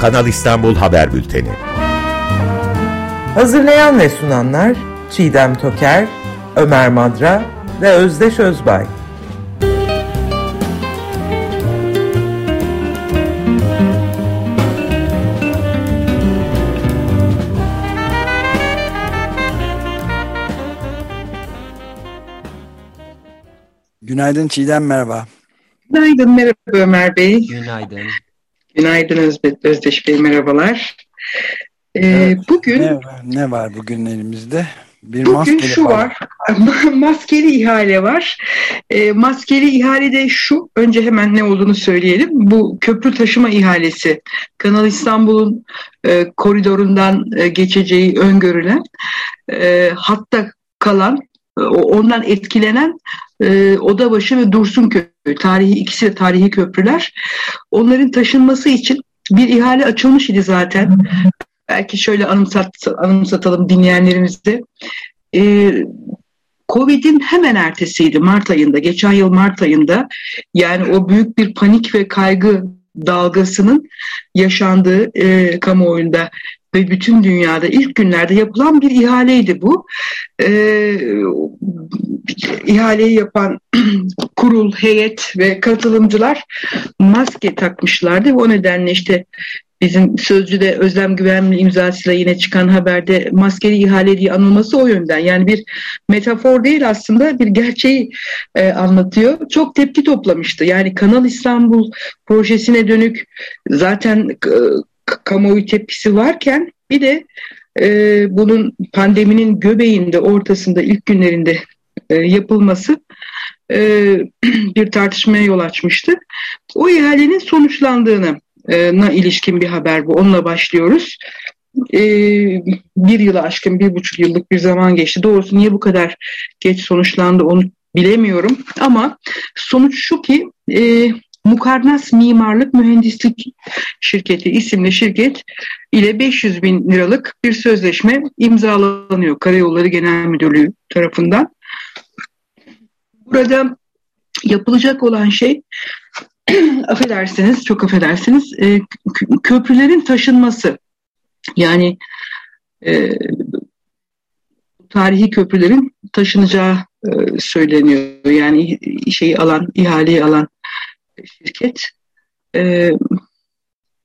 Kanal İstanbul Haber Bülteni. Hazırlayan ve sunanlar Çiğdem Toker, Ömer Madra ve Özdeş Özbay. Günaydın Çiğdem merhaba. Günaydın merhaba Ömer Bey. Günaydın. Günaydın Özbet Özdeş Bey merhabalar. Ee, Evet, bugün Ne, ne var bugün elimizde? Bir bugün şu para. var. maskeli ihale var. Ee, maskeli ihale de şu. Önce hemen ne olduğunu söyleyelim. Bu köprü taşıma ihalesi. Kanal İstanbul'un e, koridorundan e, geçeceği öngörülen e, hatta kalan e, ondan etkilenen e, Odabaşı ve Dursunköy tarihi ikisi de tarihi köprüler. Onların taşınması için bir ihale açılmış idi zaten. Belki şöyle anımsat, anımsatalım dinleyenlerimize. Ee, Covid'in hemen ertesiydi Mart ayında, geçen yıl Mart ayında. Yani o büyük bir panik ve kaygı dalgasının yaşandığı e, kamuoyunda ve bütün dünyada ilk günlerde yapılan bir ihaleydi bu. Ee, ihaleyi yapan kurul, heyet ve katılımcılar maske takmışlardı o nedenle işte bizim sözcüde Özlem Güvenli imzasıyla yine çıkan haberde maskeli ihale diye anılması o yönden. Yani bir metafor değil aslında bir gerçeği e, anlatıyor. Çok tepki toplamıştı. Yani Kanal İstanbul projesine dönük zaten e, kamuoyu tepkisi varken bir de e, bunun pandeminin göbeğinde, ortasında, ilk günlerinde e, yapılması e, bir tartışmaya yol açmıştı. O ihalenin sonuçlandığını ilişkin bir haber bu. Onunla başlıyoruz. Ee, bir yılı aşkın, bir buçuk yıllık bir zaman geçti. Doğrusu niye bu kadar geç sonuçlandı onu bilemiyorum. Ama sonuç şu ki e, Mukarnas Mimarlık Mühendislik Şirketi isimli şirket ile 500 bin liralık bir sözleşme imzalanıyor Karayolları Genel Müdürlüğü tarafından. Burada yapılacak olan şey affedersiniz, çok affedersiniz, e, köprülerin taşınması. Yani e, tarihi köprülerin taşınacağı e, söyleniyor. Yani şeyi alan, ihaleyi alan şirket e,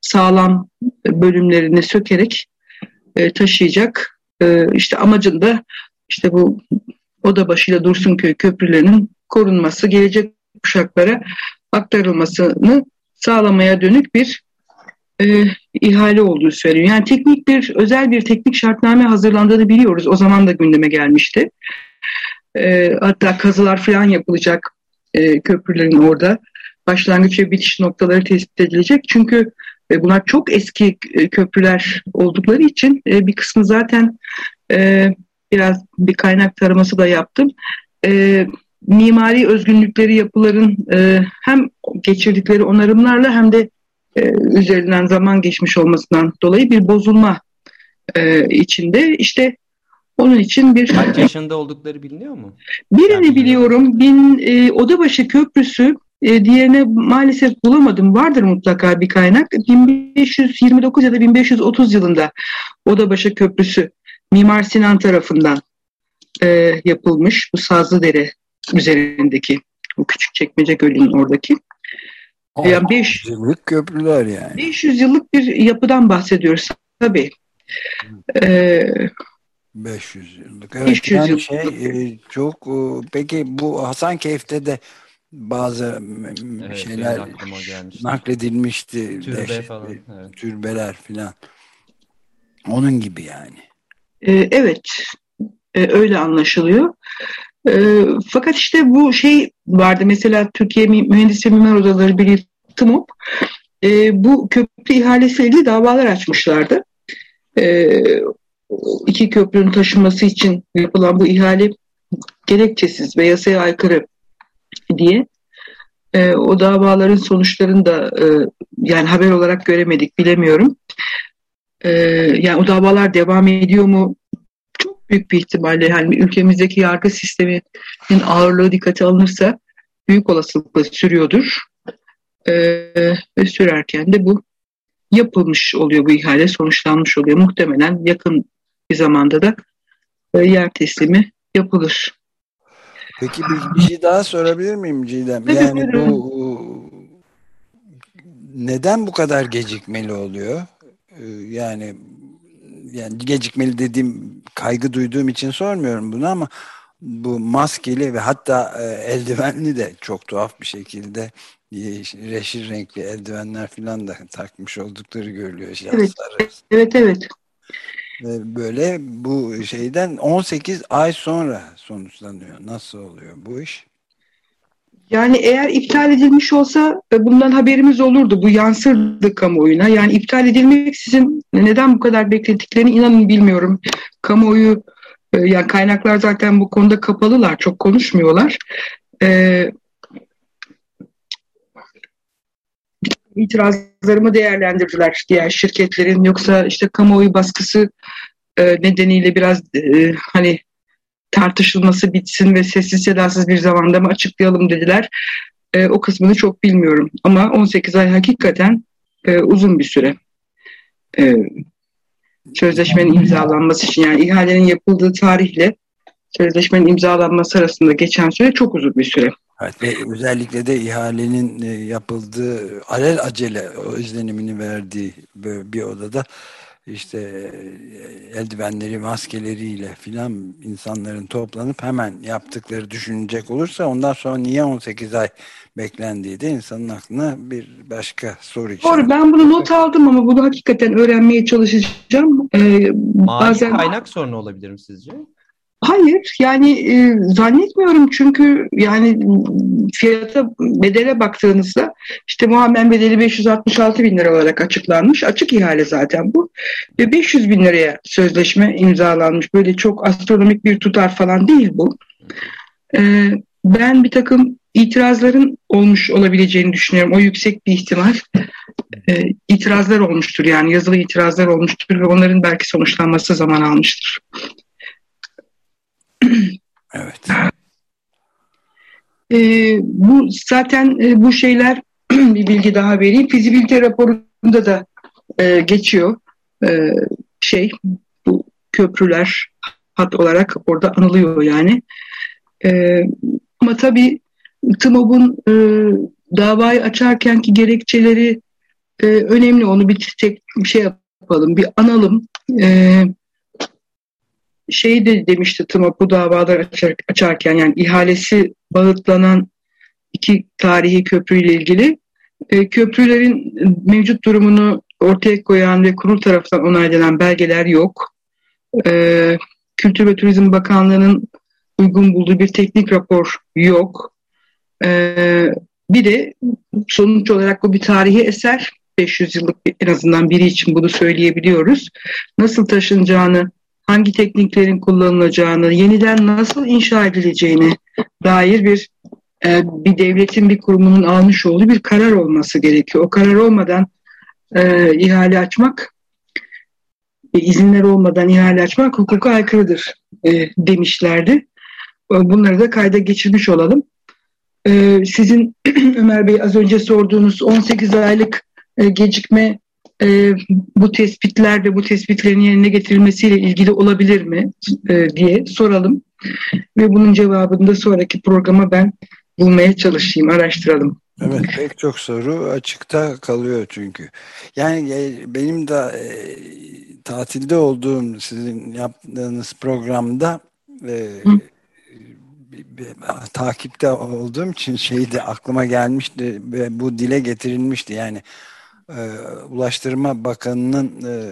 sağlam bölümlerini sökerek e, taşıyacak. E, işte amacında işte bu Odabaşı Dursunköy köprülerinin korunması, gelecek kuşaklara aktarılmasını sağlamaya dönük bir e, ihale olduğu söyleniyor. Yani teknik bir, özel bir teknik şartname hazırlandığını biliyoruz. O zaman da gündeme gelmişti. E, hatta kazılar falan yapılacak e, köprülerin orada. Başlangıç ve bitiş noktaları tespit edilecek. Çünkü e, bunlar çok eski e, köprüler oldukları için e, bir kısmı zaten e, biraz bir kaynak taraması da yaptım. E, mimari özgünlükleri yapıların e, hem geçirdikleri onarımlarla hem de e, üzerinden zaman geçmiş olmasından dolayı bir bozulma e, içinde. İşte onun için bir... Kaç yaşında oldukları biliniyor mu? Birini Yani biliyorum. Bin, e, Odabaşı Köprüsü e, diğerine maalesef bulamadım. Vardır mutlaka bir kaynak. 1529 ya da 1530 yılında Odabaşı Köprüsü Mimar Sinan tarafından e, yapılmış. Bu Sazlıdere üzerindeki bu küçük çekmece gölünün oradaki. Yani beş- Yıllık köprüler yani. 500 yıllık bir yapıdan bahsediyoruz tabii. Ee, 500 yıllık. Evet 500 yani yıllık. şey e, çok e, peki bu Hasankeyf'te de bazı Evet, şeyler de nakledilmişti. Türbe Dehşetli falan. Evet. Türbeler filan. Onun gibi yani. e, evet, e, öyle anlaşılıyor. E, fakat işte bu şey vardı mesela Türkiye Mühendis ve Mimar Odaları Birliği TMOP e, bu köprü ihalesiyle ilgili davalar açmışlardı. E, iki köprünün taşınması için yapılan bu ihale gerekçesiz ve yasaya aykırı diye E, o davaların sonuçlarını da e, yani haber olarak göremedik bilemiyorum. E, yani o davalar devam ediyor mu? Büyük bir ihtimalle yani ülkemizdeki yargı sisteminin ağırlığı dikkate alınırsa büyük olasılıkla sürüyordur. E, ve sürerken de bu yapılmış oluyor bu ihale, sonuçlanmış oluyor. Muhtemelen yakın bir zamanda da e, yer teslimi yapılır. Peki bir, bir şey daha sorabilir miyim Cidem? Yani bu neden bu kadar gecikmeli oluyor? Ee, Yani yani gecikmeli dediğim kaygı duyduğum için sormuyorum bunu ama bu maskeli ve hatta e, eldivenli de çok tuhaf bir şekilde yeşil- reşir renkli eldivenler falan da takmış oldukları görülüyor. Evet. Evet evet. Ve böyle bu şeyden 18 ay sonra sonuçlanıyor. Nasıl oluyor bu iş? Yani eğer iptal edilmiş olsa e, bundan haberimiz olurdu. Bu yansırdı kamuoyuna. Yani iptal edilmeksizin neden bu kadar beklediklerini inanın bilmiyorum. Kamuoyu e, yani kaynaklar zaten bu konuda kapalılar. Çok konuşmuyorlar. E, itirazlarımı değerlendirdiler diğer şirketlerin. Yoksa işte kamuoyu baskısı e, nedeniyle biraz hani tartışılması bitsin ve sessiz sedasız bir zamanda mı açıklayalım dediler. E, o kısmını çok bilmiyorum. Ama 18 ay hakikaten e, uzun bir süre. E, sözleşmenin imzalanması için yani ihalenin yapıldığı tarihle sözleşmenin imzalanması arasında geçen süre çok uzun bir süre. Evet, ve özellikle de ihalenin e, yapıldığı alel acele o izlenimini verdiği bir odada işte e, eldivenleri, maskeleriyle filan insanların toplanıp hemen yaptıkları düşünecek olursa ondan sonra niye 18 ay beklendiği de insanın aklına bir başka soru Doğru işareti. ben bunu not aldım ama bunu hakikaten öğrenmeye çalışacağım. E, Mali bazen kaynak sorunu olabilir mi sizce? Hayır yani e, zannetmiyorum çünkü yani fiyata bedele baktığınızda işte muammen bedeli 566 bin lira olarak açıklanmış. Açık ihale zaten bu. Ve 500 bin liraya sözleşme imzalanmış. Böyle çok astronomik bir tutar falan değil bu. E, ben bir takım itirazların olmuş olabileceğini düşünüyorum. O yüksek bir ihtimal. E, itirazlar olmuştur yani yazılı itirazlar olmuştur ve onların belki sonuçlanması zaman almıştır. Evet. Ee, bu zaten e, bu şeyler bir bilgi daha vereyim. Fizibilite raporunda da e, geçiyor. E, şey bu köprüler hat olarak orada anılıyor yani. E, ama tabii TMOB'un e, davayı açarkenki gerekçeleri e, önemli. Onu bir tek bir şey yapalım, bir analım. E, şey de demişti TMOB bu açar, açarken yani ihalesi bağıtlanan iki tarihi köprüyle ilgili e, köprülerin mevcut durumunu ortaya koyan ve kurul tarafından onaylanan belgeler yok. E, Kültür ve Turizm Bakanlığı'nın uygun bulduğu bir teknik rapor yok. E, bir de sonuç olarak bu bir tarihi eser. 500 yıllık en azından biri için bunu söyleyebiliyoruz. Nasıl taşınacağını hangi tekniklerin kullanılacağını, yeniden nasıl inşa edileceğine dair bir e, bir devletin bir kurumunun almış olduğu bir karar olması gerekiyor. O karar olmadan e, ihale açmak, e, izinler olmadan ihale açmak hukuka aykırıdır e, demişlerdi. E, Bunları da kayda geçirmiş olalım. E, sizin Ömer Bey az önce sorduğunuz 18 aylık e, gecikme e, bu tespitler ve bu tespitlerin yerine getirilmesiyle ilgili olabilir mi e, diye soralım. Ve bunun cevabını da sonraki programa ben bulmaya çalışayım, araştıralım. Evet pek çok soru açıkta kalıyor çünkü. Yani e, benim de e, tatilde olduğum sizin yaptığınız programda e, bir- takipte olduğum için şey de aklıma gelmişti ve bu dile getirilmişti. Yani e, Ulaştırma Bakanı'nın e,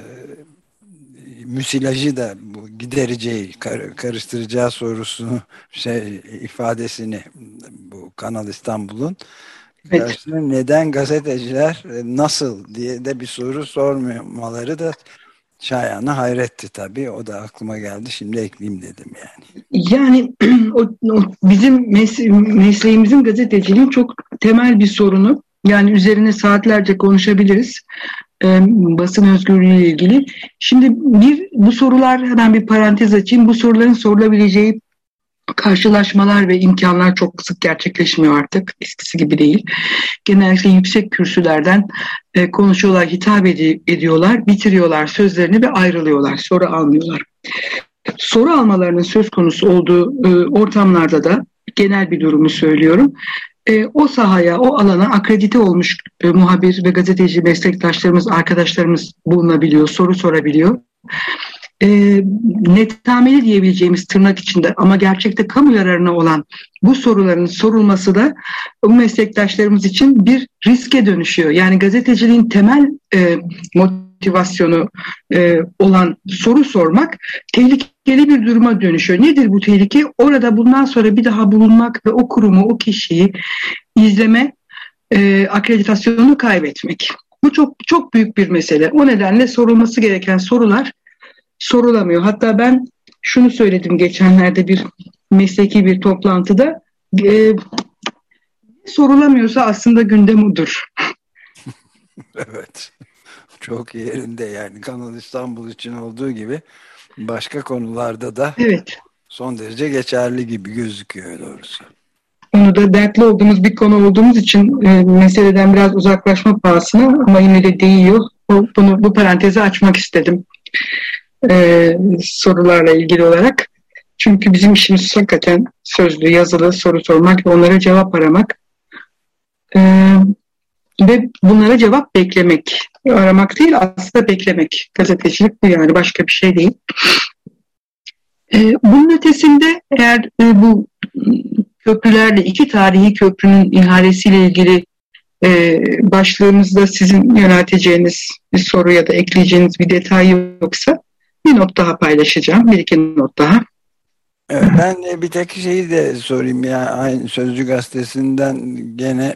müsilajı da bu gidereceği, kar- karıştıracağı sorusunu şey ifadesini bu Kanal İstanbul'un Evet. neden gazeteciler e, nasıl diye de bir soru sormamaları da şayanı hayretti tabii. O da aklıma geldi. Şimdi ekleyeyim dedim yani. Yani o, o bizim mes- mesleğimizin gazeteciliğin çok temel bir sorunu. Yani üzerine saatlerce konuşabiliriz. e, basın özgürlüğü ile ilgili. Şimdi bir bu sorular hemen bir parantez açayım. Bu soruların sorulabileceği karşılaşmalar ve imkanlar çok sık gerçekleşmiyor artık. Eskisi gibi değil. Genellikle yüksek kürsülerden e, konuşuyorlar, hitap ed- ediyorlar, bitiriyorlar sözlerini ve ayrılıyorlar. Soru almıyorlar. Soru almalarının söz konusu olduğu e, ortamlarda da genel bir durumu söylüyorum. E, o sahaya, o alana akredite olmuş e, muhabir ve gazeteci meslektaşlarımız, arkadaşlarımız bulunabiliyor, soru sorabiliyor e, netameli diyebileceğimiz tırnak içinde ama gerçekte kamu yararına olan bu soruların sorulması da bu meslektaşlarımız için bir riske dönüşüyor. Yani gazeteciliğin temel e, motivasyonu e, olan soru sormak tehlikeli bir duruma dönüşüyor. Nedir bu tehlike? Orada bundan sonra bir daha bulunmak ve o kurumu, o kişiyi izleme e, akreditasyonunu kaybetmek. Bu çok çok büyük bir mesele. O nedenle sorulması gereken sorular sorulamıyor. Hatta ben şunu söyledim geçenlerde bir mesleki bir toplantıda e, sorulamıyorsa aslında gündem odur. evet. Çok yerinde yani Kanal İstanbul için olduğu gibi başka konularda da evet. son derece geçerli gibi gözüküyor doğrusu. Onu da dertli olduğumuz bir konu olduğumuz için e, meseleden biraz uzaklaşma pahasına ama yine de değiyor. Bunu bu parantezi açmak istedim e, sorularla ilgili olarak. Çünkü bizim işimiz hakikaten sözlü, yazılı soru sormak ve onlara cevap aramak. E, ve bunlara cevap beklemek. Aramak değil aslında beklemek. Gazetecilik bu yani başka bir şey değil. E, bunun ötesinde eğer e, bu köprülerle iki tarihi köprünün ihalesiyle ilgili e, başlığımızda sizin yönelteceğiniz bir soru ya da ekleyeceğiniz bir detay yoksa bir not daha paylaşacağım. Bir iki not daha. Ben bir tek şeyi de sorayım ya. Aynı Sözcü Gazetesi'nden gene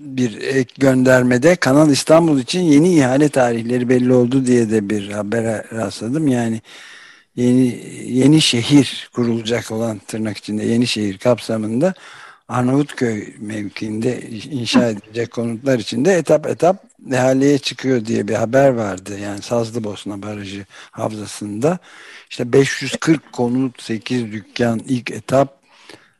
bir ek göndermede Kanal İstanbul için yeni ihale tarihleri belli oldu diye de bir habere rastladım. Yani yeni yeni şehir kurulacak olan tırnak içinde yeni şehir kapsamında Arnavutköy mevkiinde inşa edilecek konutlar içinde etap etap ihaleye çıkıyor diye bir haber vardı. Yani Sazlıbosna Barajı Havzası'nda işte 540 konut 8 dükkan ilk etap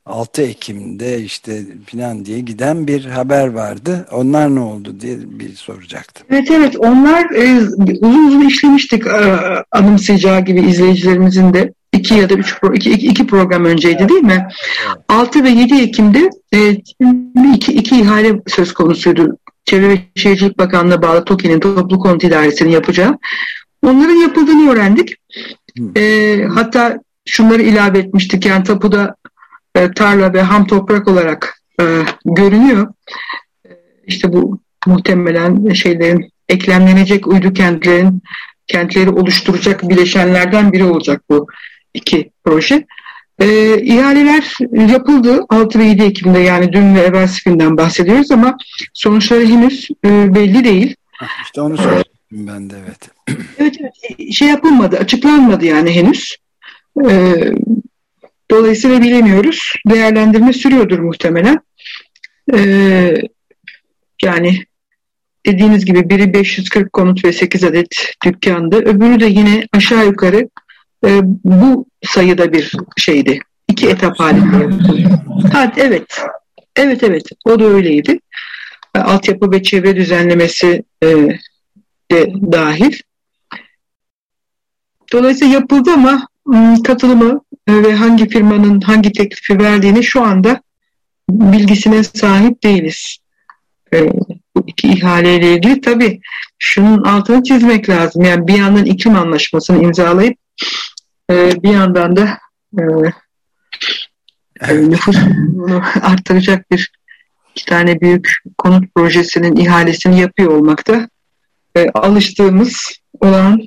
6 Ekim'de işte filan diye giden bir haber vardı. Onlar ne oldu diye bir soracaktım. Evet evet onlar e, uzun uzun işlemiştik e, anımsayacağı gibi izleyicilerimizin de iki ya da üç pro, iki, iki, iki program önceydi değil mi? Evet. 6 ve 7 Ekim'de e, iki, iki ihale söz konusuydu. Çevre ve Şehircilik Bakanlığı bağlı TOKİ'nin toplu konut idaresini yapacağı. Onların yapıldığını öğrendik. E, hatta şunları ilave etmiştik. Yani tapuda e, tarla ve ham toprak olarak e, görünüyor. E, işte bu muhtemelen şeylerin eklemlenecek uydu kentlerin kentleri oluşturacak bileşenlerden biri olacak bu iki proje. E, ihaleler yapıldı 6 ve 7 Ekim'de yani dün ve evvelsi günden bahsediyoruz ama sonuçları henüz e, belli değil. İşte onu söyledim ben de evet. evet. Evet şey yapılmadı açıklanmadı yani henüz. E, dolayısıyla bilemiyoruz. Değerlendirme sürüyordur muhtemelen. E, yani dediğiniz gibi biri 540 konut ve 8 adet dükkandı. Öbürü de yine aşağı yukarı e, bu sayıda bir şeydi. İki etap halinde Ha, evet. Evet evet. O da öyleydi. E, altyapı ve çevre düzenlemesi e, de dahil. Dolayısıyla yapıldı ama katılımı e, ve hangi firmanın hangi teklifi verdiğini şu anda bilgisine sahip değiliz. E, bu iki ihaleyle ilgili tabii şunun altını çizmek lazım. Yani bir yandan iklim anlaşmasını imzalayıp e, bir yandan da e, nüfusunu arttıracak bir iki tane büyük konut projesinin ihalesini yapıyor olmakta e, alıştığımız olan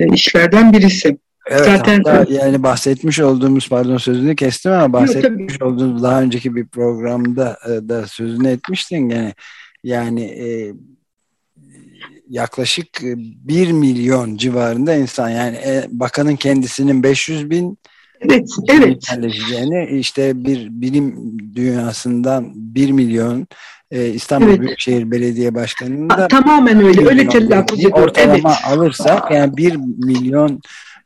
işlerden birisi. Evet, Zaten yani bahsetmiş olduğumuz pardon sözünü kestim ama bahsetmiş Yok, olduğumuz daha önceki bir programda e, da sözünü etmiştin gene yani e, yaklaşık 1 e, milyon civarında insan yani e, bakanın kendisinin 500 bin evet, evet. yerleşeceğini işte bir bilim dünyasından 1 milyon e, İstanbul evet. Büyükşehir Belediye Başkanı'nın da tamamen öyle öyle telaffuz Ortalama evet. alırsak yani 1 milyon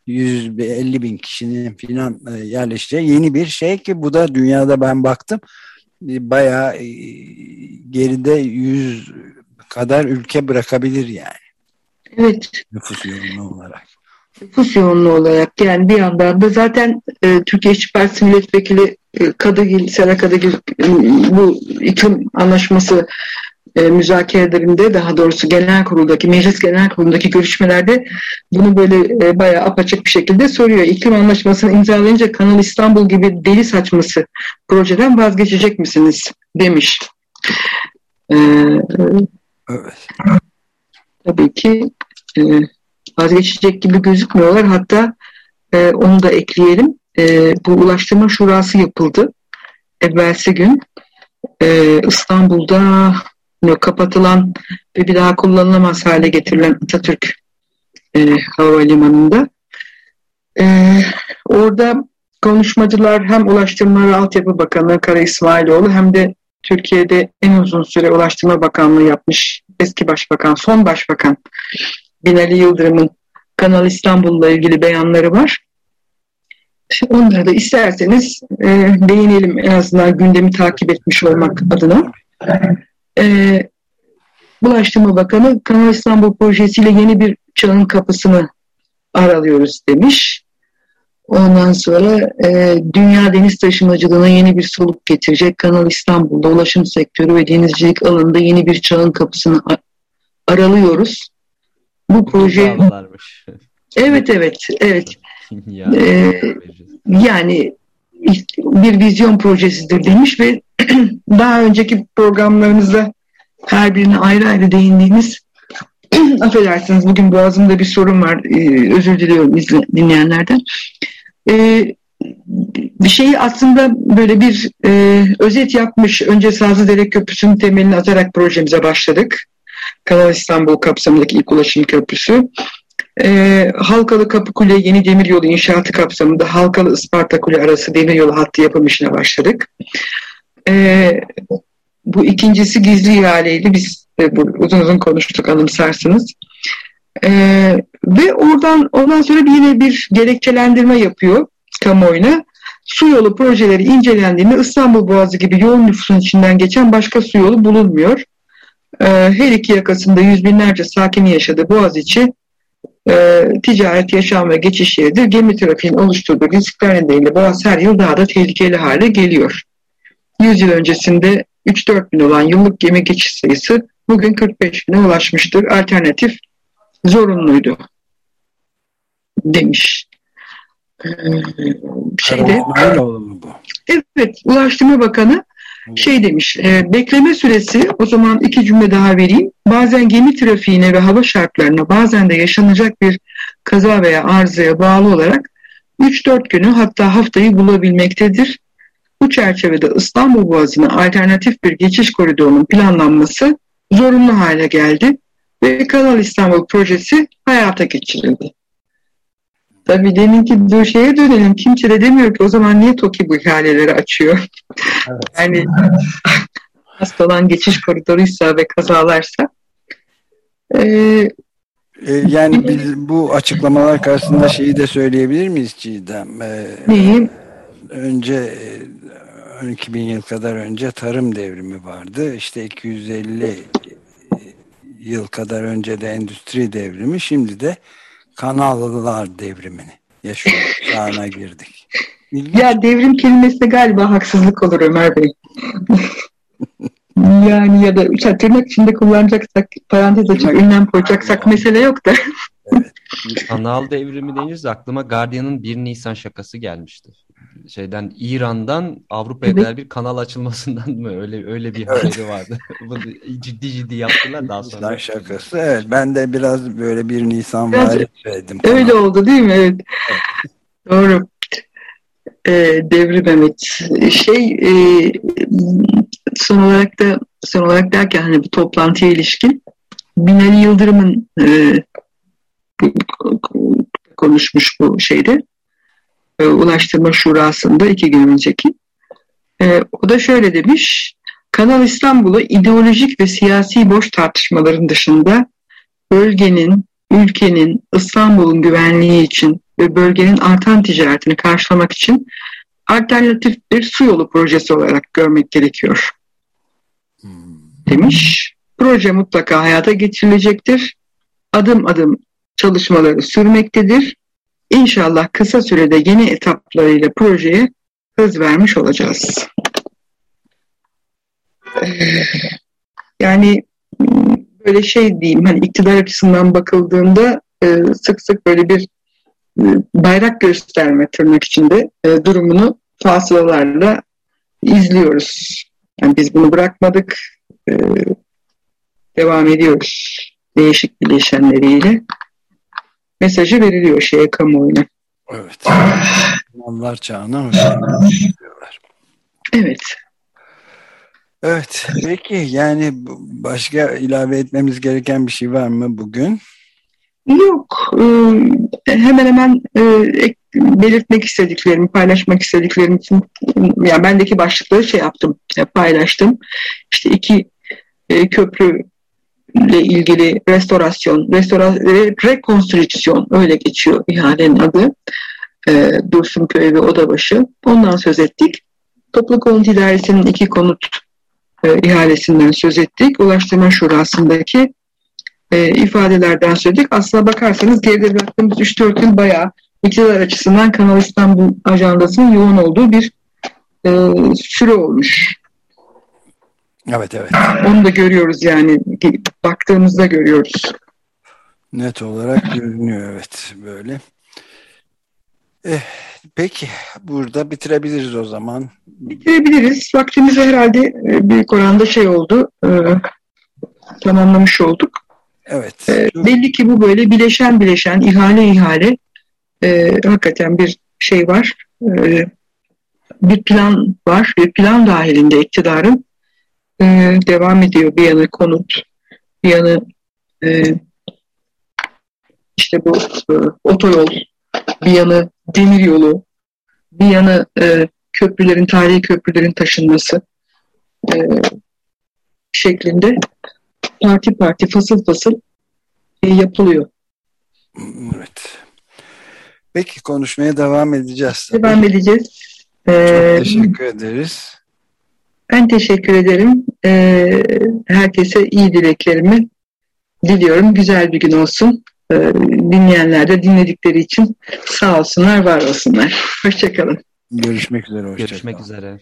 150 bin kişinin filan e, yerleşeceği yeni bir şey ki bu da dünyada ben baktım e, bayağı e, geride 100 kadar ülke bırakabilir yani. Evet. Nüfus yoğunluğu olarak. Nüfus yoğunluğu olarak yani bir yandan da zaten e, Türkiye İşçi Partisi Milletvekili e, Kadıgil, Sera Kadıgil e, bu iklim anlaşması e, müzakerelerinde daha doğrusu genel kuruldaki, meclis genel kurulundaki görüşmelerde bunu böyle e, bayağı apaçık bir şekilde soruyor. İklim anlaşmasını imzalayınca Kanal İstanbul gibi deli saçması projeden vazgeçecek misiniz demiş. E, Evet. tabii ki e, vazgeçecek gibi gözükmüyorlar. Hatta e, onu da ekleyelim. E, bu Ulaştırma Şurası yapıldı. Evvelsi gün e, İstanbul'da kapatılan ve bir daha kullanılamaz hale getirilen Atatürk e, Havalimanı'nda. E, orada konuşmacılar hem Ulaştırma ve Altyapı Bakanı Kara İsmailoğlu hem de Türkiye'de en uzun süre Ulaştırma Bakanlığı yapmış eski başbakan, son başbakan Binali Yıldırım'ın Kanal İstanbul'la ilgili beyanları var. Onları da isterseniz e, değinelim en azından gündemi takip etmiş olmak adına. E, Ulaştırma Bakanı Kanal İstanbul projesiyle yeni bir çağın kapısını aralıyoruz demiş. Ondan sonra e, dünya deniz taşımacılığına yeni bir soluk getirecek Kanal İstanbul'da ulaşım sektörü ve denizcilik alanında yeni bir çağın kapısını aralıyoruz. Bu proje evet evet evet Ee, yani bir vizyon projesidir demiş ve daha önceki programlarımızda her birine ayrı ayrı değindiğimiz affedersiniz bugün boğazımda bir sorun var ee, özür diliyorum izle, dinleyenlerden. Ee, bir şeyi aslında böyle bir e, özet yapmış önce Sazlıdere Köprüsü'nün temelini atarak projemize başladık. Kanal İstanbul kapsamındaki ilk ulaşım köprüsü. E, Halkalı Kapıkule Yeni Demiryolu inşaatı kapsamında Halkalı Isparta Kule arası demiryolu hattı yapım işine başladık. E, bu ikincisi gizli ihaleydi. Biz e, bu, uzun uzun konuştuk anımsarsınız. E, ve oradan ondan sonra bir yine bir gerekçelendirme yapıyor kamuoyuna. Su yolu projeleri incelendiğinde İstanbul Boğazı gibi yoğun nüfusun içinden geçen başka su yolu bulunmuyor. E, her iki yakasında yüz binlerce sakini yaşadığı Boğaziçi e, ticaret, yaşam ve geçiş yeridir. Gemi trafiğinin oluşturduğu riskler nedeniyle Boğaz her yıl daha da tehlikeli hale geliyor. 100 yıl öncesinde 3-4 bin olan yıllık gemi geçiş sayısı bugün 45 bine ulaşmıştır. Alternatif zorunluydu demiş. Ee, şeyde, evet, Ulaştırma Bakanı şey demiş, e, bekleme süresi o zaman iki cümle daha vereyim. Bazen gemi trafiğine ve hava şartlarına bazen de yaşanacak bir kaza veya arızaya bağlı olarak 3-4 günü hatta haftayı bulabilmektedir. Bu çerçevede İstanbul Boğazı'na alternatif bir geçiş koridorunun planlanması zorunlu hale geldi ve Kanal İstanbul projesi hayata geçirildi. Tabii deminki bu şeye dönelim. Kimse de demiyor ki o zaman niye TOKİ bu ihaleleri açıyor? Evet. yani hastalan geçiş koridoruysa ve kazalarsa e, E, yani biz bu açıklamalar karşısında şeyi de söyleyebilir miyiz Çiğdem? E, neyi? Önce e, 12 bin yıl kadar önce tarım devrimi vardı. İşte 250 yıl kadar önce de endüstri devrimi. Şimdi de kanallar devrimini yaşıyoruz. Çağına girdik. İlginç. Ya devrim kelimesine galiba haksızlık olur Ömer Bey. yani ya da işte tırnak içinde kullanacaksak, parantez açıp ünlem koyacaksak mesele yok da. Kanal devrimi deyince aklıma Guardian'ın 1 Nisan şakası gelmişti. Şeyden İran'dan Avrupa'ya Evet. kadar bir kanal açılmasından mı öyle öyle bir Evet. haberi vardı. Bunu ciddi ciddi yaptılar daha sonra. Nisan şakası. Evet ben de biraz böyle bir Nisan var söyledim. Öyle oldu değil mi? Evet. Doğru. Ee, devrim evet. Şey e, son olarak da son olarak derken hani bu toplantıya ilişkin Binali Yıldırım'ın e, konuşmuş bu şeyde e, Ulaştırma Şurası'nda iki gün önceki. E, o da şöyle demiş. Kanal İstanbul'u ideolojik ve siyasi boş tartışmaların dışında bölgenin, ülkenin, İstanbul'un güvenliği için ve bölgenin artan ticaretini karşılamak için alternatif bir su yolu projesi olarak görmek gerekiyor. Demiş. Proje mutlaka hayata geçirilecektir. Adım adım çalışmaları sürmektedir. İnşallah kısa sürede yeni etaplarıyla projeye hız vermiş olacağız. Yani böyle şey diyeyim hani iktidar açısından bakıldığında e, sık sık böyle bir e, bayrak gösterme tırnak içinde e, durumunu fasılalarla izliyoruz. Yani biz bunu bırakmadık. Devam ediyoruz. Değişik bileşenleriyle. Mesajı veriliyor şeye kamuoyuna. Evet. Mallar çağına. Evet. Evet. Peki yani başka ilave etmemiz gereken bir şey var mı bugün? Yok. Ee, hemen hemen e, belirtmek istediklerimi, paylaşmak istediklerim için yani bendeki başlıkları şey yaptım, paylaştım. İşte iki e, köprü ile ilgili restorasyon, restora rekonstrüksiyon öyle geçiyor ihalenin adı. E, Dursunköy ve Odabaşı. Ondan söz ettik. Toplu konut idaresinin iki konut e, ihalesinden söz ettik. Ulaştırma Şurası'ndaki e, ifadelerden söyledik. Aslına bakarsanız geride bıraktığımız 3-4 yıl bayağı iktidar açısından Kanal İstanbul ajandasının yoğun olduğu bir e, süre olmuş. Evet evet. Onu da görüyoruz yani baktığımızda görüyoruz. Net olarak görünüyor evet böyle. Eh, peki burada bitirebiliriz o zaman. Bitirebiliriz. Vaktimizi herhalde e, büyük oranda şey oldu. E, tamamlamış olduk. Evet. E, belli ki bu böyle bileşen bileşen ihale ihale e, hakikaten bir şey var. E, bir plan var. Bir plan dahilinde iktidarın e, devam ediyor. Bir yanı konut, bir yanı e, işte bu e, otoyol, bir yanı demir yolu, bir yanı e, köprülerin, tarihi köprülerin taşınması e, şeklinde parti parti fasıl fasıl e, yapılıyor. Evet. Peki konuşmaya devam edeceğiz. Tabii. Devam edeceğiz. Çok ee, teşekkür ederiz. Ben teşekkür ederim. Ee, herkese iyi dileklerimi diliyorum. Güzel bir gün olsun. Ee, dinleyenler de dinledikleri için sağ olsunlar, var olsunlar. Hoşçakalın. Görüşmek üzere. Hoşça Görüşmek üzere.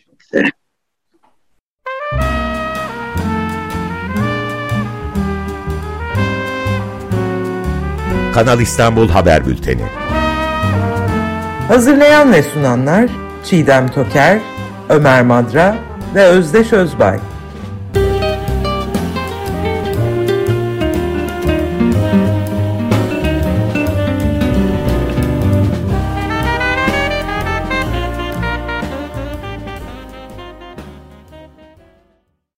Kanal İstanbul Haber Bülteni. Hazırlayan ve sunanlar Çiğdem Toker, Ömer Madra ve Özdeş Özbay.